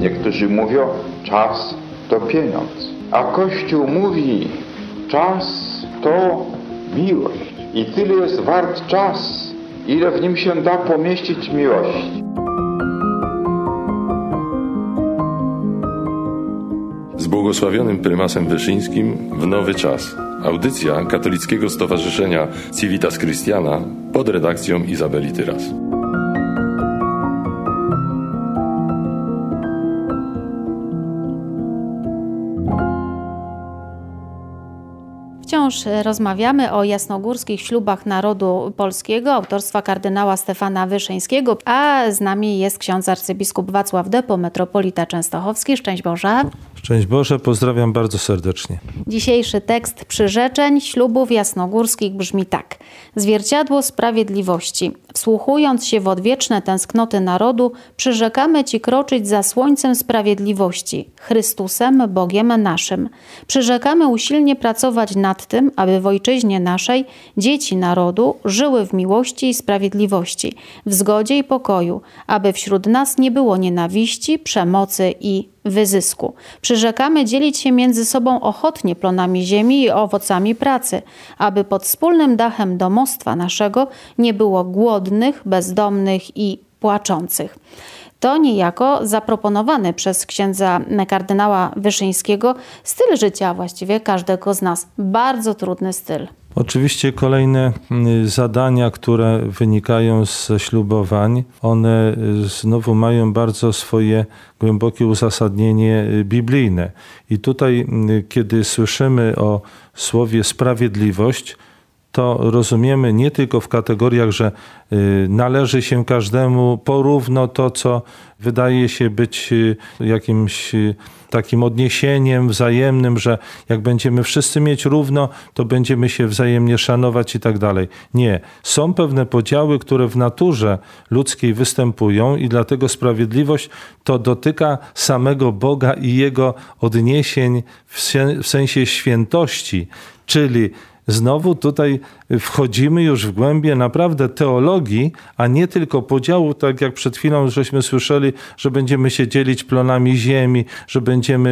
Niektórzy mówią, czas to pieniądz. A Kościół mówi, czas to miłość. I tyle jest wart czas, ile w nim się da pomieścić miłości. Z błogosławionym prymasem Wyszyńskim w nowy czas. Audycja Katolickiego Stowarzyszenia Civitas Christiana pod redakcją Izabeli Tyras. Wciąż rozmawiamy o jasnogórskich ślubach narodu polskiego autorstwa kardynała Stefana Wyszyńskiego, a z nami jest ksiądz arcybiskup Wacław Depo, metropolita częstochowski. Szczęść Boże. Szczęść Boże, pozdrawiam bardzo serdecznie. Dzisiejszy tekst przyrzeczeń ślubów jasnogórskich brzmi tak. Zwierciadło sprawiedliwości. Wsłuchując się w odwieczne tęsknoty narodu, przyrzekamy Ci kroczyć za słońcem sprawiedliwości, Chrystusem, Bogiem naszym. Przyrzekamy usilnie pracować nad tym, aby w ojczyźnie naszej dzieci narodu żyły w miłości i sprawiedliwości, w zgodzie i pokoju, aby wśród nas nie było nienawiści, przemocy i wyzysku. Przyrzekamy dzielić się między sobą ochotnie plonami ziemi i owocami pracy, aby pod wspólnym dachem domostwa naszego nie było głodnych, bezdomnych i płaczących. To niejako zaproponowany przez księdza kardynała Wyszyńskiego styl życia właściwie każdego z nas. Bardzo trudny styl. Oczywiście kolejne y, zadania, które wynikają ze ślubowań, one y, znowu mają bardzo swoje głębokie uzasadnienie y, biblijne. I tutaj, kiedy słyszymy o słowie sprawiedliwość, to rozumiemy nie tylko w kategoriach, że należy się każdemu porówno to, co wydaje się być jakimś takim odniesieniem wzajemnym, że jak będziemy wszyscy mieć równo, to będziemy się wzajemnie szanować i tak dalej. Nie. Są pewne podziały, które w naturze ludzkiej występują i dlatego sprawiedliwość to dotyka samego Boga i jego odniesień w sensie świętości, czyli Znowu tutaj wchodzimy już w głębie naprawdę teologii, a nie tylko podziału, tak jak przed chwilą żeśmy słyszeli, że będziemy się dzielić plonami ziemi, że będziemy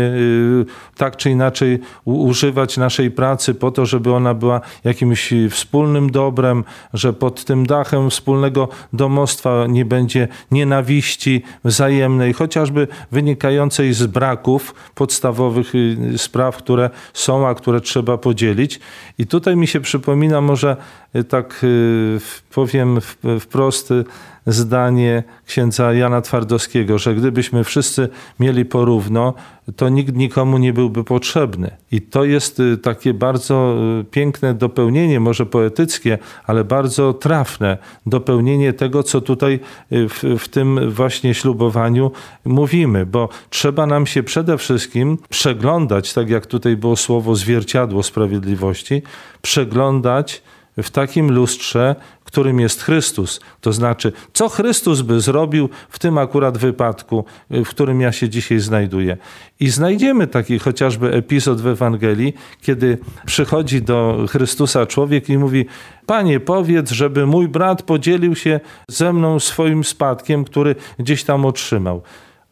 y, tak czy inaczej używać naszej pracy po to, żeby ona była jakimś wspólnym dobrem, że pod tym dachem wspólnego domostwa nie będzie nienawiści wzajemnej, chociażby wynikającej z braków podstawowych y, spraw, które są, a które trzeba podzielić. I tutaj mi się przypomina może może y, tak y, powiem wprost y, zdanie księdza Jana Twardowskiego, że gdybyśmy wszyscy mieli porówno, to nikt nikomu nie byłby potrzebny. I to jest takie bardzo piękne dopełnienie, może poetyckie, ale bardzo trafne dopełnienie tego, co tutaj w, w tym właśnie ślubowaniu mówimy, bo trzeba nam się przede wszystkim przeglądać, tak jak tutaj było słowo zwierciadło sprawiedliwości, przeglądać w takim lustrze, którym jest Chrystus. To znaczy, co Chrystus by zrobił w tym akurat wypadku, w którym ja się dzisiaj znajduję. I znajdziemy taki chociażby epizod w Ewangelii, kiedy przychodzi do Chrystusa człowiek i mówi: Panie, powiedz, żeby mój brat podzielił się ze mną swoim spadkiem, który gdzieś tam otrzymał.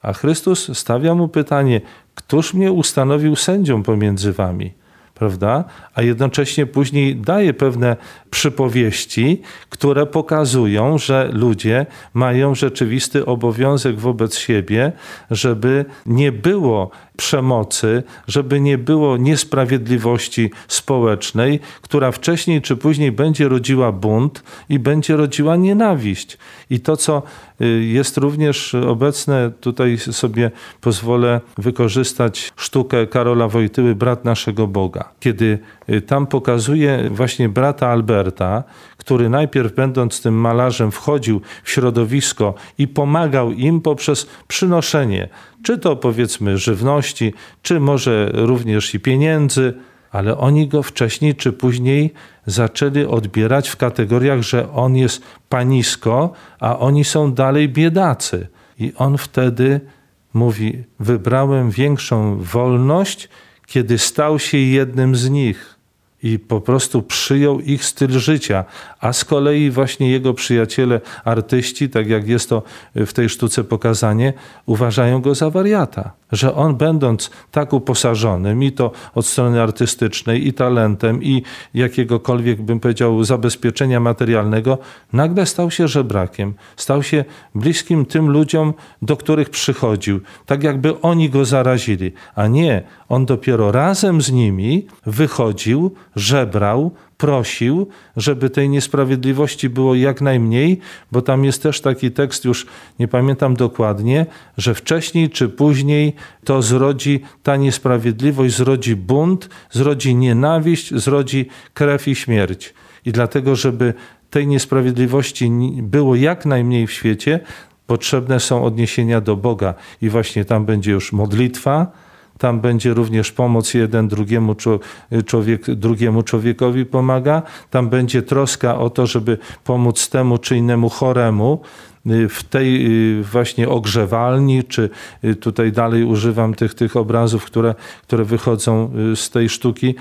A Chrystus stawia mu pytanie: Któż mnie ustanowił sędzią pomiędzy wami? Prawda? A jednocześnie później daje pewne przypowieści, które pokazują, że ludzie mają rzeczywisty obowiązek wobec siebie, żeby nie było przemocy, żeby nie było niesprawiedliwości społecznej, która wcześniej czy później będzie rodziła bunt i będzie rodziła nienawiść. I to, co y, jest również obecne, tutaj sobie pozwolę wykorzystać sztukę Karola Wojtyły, Brat naszego Boga, kiedy y, tam pokazuje właśnie brata Alberta, który najpierw będąc tym malarzem wchodził w środowisko i pomagał im poprzez przynoszenie, czy to powiedzmy żywności, czy może również i pieniędzy, ale oni go wcześniej czy później zaczęli odbierać w kategoriach, że on jest panisko, a oni są dalej biedacy. I on wtedy mówi: Wybrałem większą wolność, kiedy stał się jednym z nich. I po prostu przyjął ich styl życia, a z kolei właśnie jego przyjaciele, artyści, tak jak jest to w tej sztuce pokazanie, uważają go za wariata. Że on, będąc tak uposażonym, i to od strony artystycznej, i talentem, i jakiegokolwiek, bym powiedział, zabezpieczenia materialnego, nagle stał się żebrakiem, stał się bliskim tym ludziom, do których przychodził, tak jakby oni go zarazili. A nie, on dopiero razem z nimi wychodził, żebrał, prosił, żeby tej niesprawiedliwości było jak najmniej, bo tam jest też taki tekst, już nie pamiętam dokładnie, że wcześniej czy później to zrodzi ta niesprawiedliwość, zrodzi bunt, zrodzi nienawiść, zrodzi krew i śmierć. I dlatego, żeby tej niesprawiedliwości było jak najmniej w świecie, potrzebne są odniesienia do Boga. I właśnie tam będzie już modlitwa, tam będzie również pomoc jeden drugiemu człowiek, drugiemu człowiekowi pomaga. Tam będzie troska o to, żeby pomóc temu czy innemu choremu y, w tej y, właśnie ogrzewalni, czy y, tutaj dalej używam tych, tych obrazów, które, które wychodzą z tej sztuki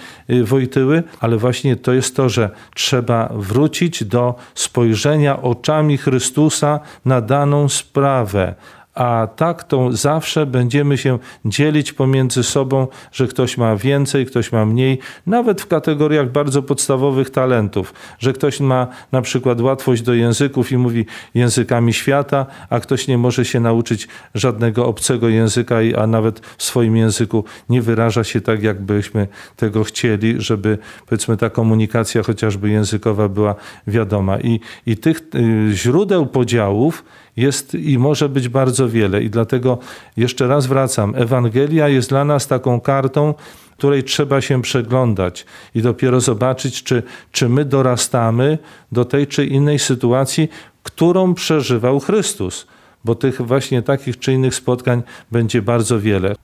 Wojtyły, ale właśnie to jest to, że trzeba wrócić do spojrzenia oczami Chrystusa na daną sprawę, a tak to zawsze będziemy się dzielić pomiędzy sobą, że ktoś ma więcej, ktoś ma mniej, nawet w kategoriach bardzo podstawowych talentów, że ktoś ma na przykład łatwość do języków i mówi językami świata, a ktoś nie może się nauczyć żadnego obcego języka, a nawet w swoim języku nie wyraża się tak, jakbyśmy tego chcieli, żeby powiedzmy ta komunikacja chociażby językowa była wiadoma. I, i tych y, źródeł podziałów jest i może być bardzo wiele. I dlatego jeszcze raz wracam. Ewangelia jest dla nas taką kartą, której trzeba się przeglądać i dopiero zobaczyć, czy, czy my dorastamy do tej czy innej sytuacji, którą przeżywał Chrystus. Bo tych właśnie takich czy innych spotkań będzie bardzo wiele.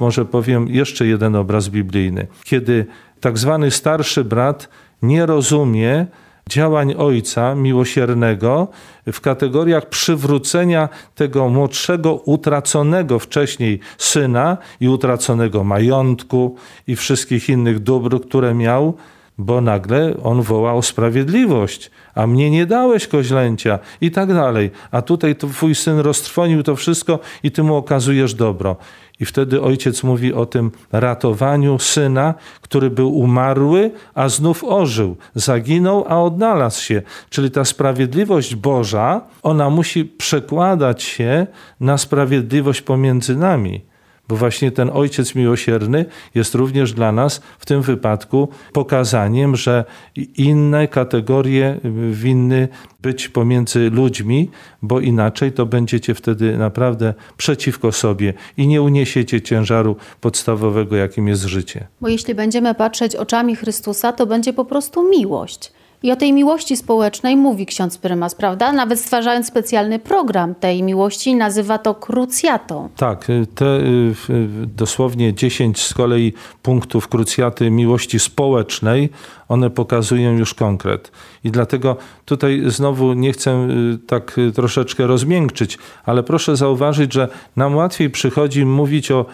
Może powiem jeszcze jeden obraz biblijny. Kiedy tak zwany starszy brat nie rozumie działań ojca miłosiernego w kategoriach przywrócenia tego młodszego, utraconego wcześniej syna i utraconego majątku i wszystkich innych dóbr, które miał, bo nagle on woła o sprawiedliwość, a mnie nie dałeś koźlęcia i tak dalej. A tutaj twój syn roztrwonił to wszystko i ty mu okazujesz dobro. I wtedy ojciec mówi o tym ratowaniu syna, który był umarły, a znów ożył. Zaginął, a odnalazł się. Czyli ta sprawiedliwość Boża, ona musi przekładać się na sprawiedliwość pomiędzy nami bo właśnie ten Ojciec Miłosierny jest również dla nas w tym wypadku pokazaniem, że inne kategorie winny być pomiędzy ludźmi, bo inaczej to będziecie wtedy naprawdę przeciwko sobie i nie uniesiecie ciężaru podstawowego, jakim jest życie. Bo jeśli będziemy patrzeć oczami Chrystusa, to będzie po prostu miłość. I o tej miłości społecznej mówi ksiądz prymas, prawda? Nawet stwarzając specjalny program tej miłości, nazywa to krucjatą. Tak, y, te y, y, dosłownie 10 z kolei punktów krucjaty miłości społecznej, one pokazują już konkret. I dlatego tutaj znowu nie chcę tak troszeczkę rozmiękczyć, ale proszę zauważyć, że nam łatwiej przychodzi mówić o,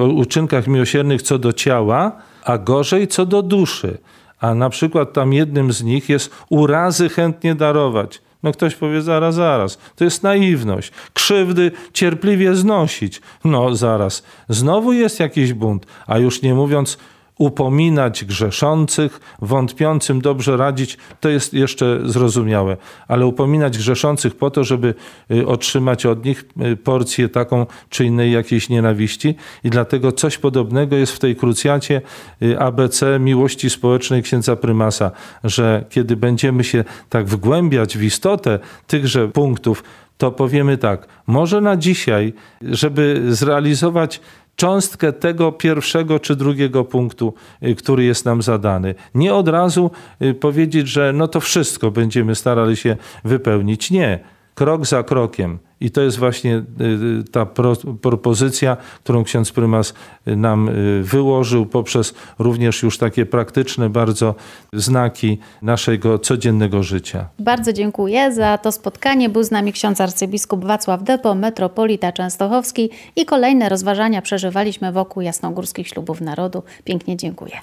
o uczynkach miłosiernych co do ciała, a gorzej co do duszy a na przykład tam jednym z nich jest urazy chętnie darować. No ktoś powie, zaraz, zaraz, to jest naiwność. Krzywdy cierpliwie znosić. No zaraz, znowu jest jakiś bunt, a już nie mówiąc upominać grzeszących, wątpiącym dobrze radzić, to jest jeszcze zrozumiałe, ale upominać grzeszących po to, żeby y, otrzymać od nich y, porcję taką czy innej jakiejś nienawiści. I dlatego coś podobnego jest w tej krucjacie y, ABC miłości społecznej księdza prymasa, że kiedy będziemy się tak wgłębiać w istotę tychże punktów, to powiemy tak, może na dzisiaj, żeby zrealizować cząstkę tego pierwszego czy drugiego punktu, y, który jest nam zadany. Nie od razu y, powiedzieć, że no to wszystko będziemy starali się wypełnić. Nie krok za krokiem. I to jest właśnie y, ta pro, propozycja, którą ksiądz prymas nam y, wyłożył poprzez również już takie praktyczne bardzo znaki naszego codziennego życia. Bardzo dziękuję za to spotkanie. Był z nami ksiądz arcybiskup Wacław Depo, metropolita częstochowski i kolejne rozważania przeżywaliśmy wokół jasnogórskich ślubów narodu. Pięknie dziękuję.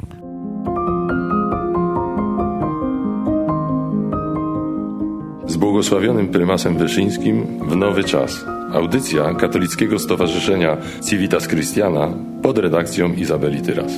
Z błogosławionym prymasem Wyszyńskim w nowy czas. Audycja Katolickiego Stowarzyszenia Civitas Christiana pod redakcją Izabeli Tyras.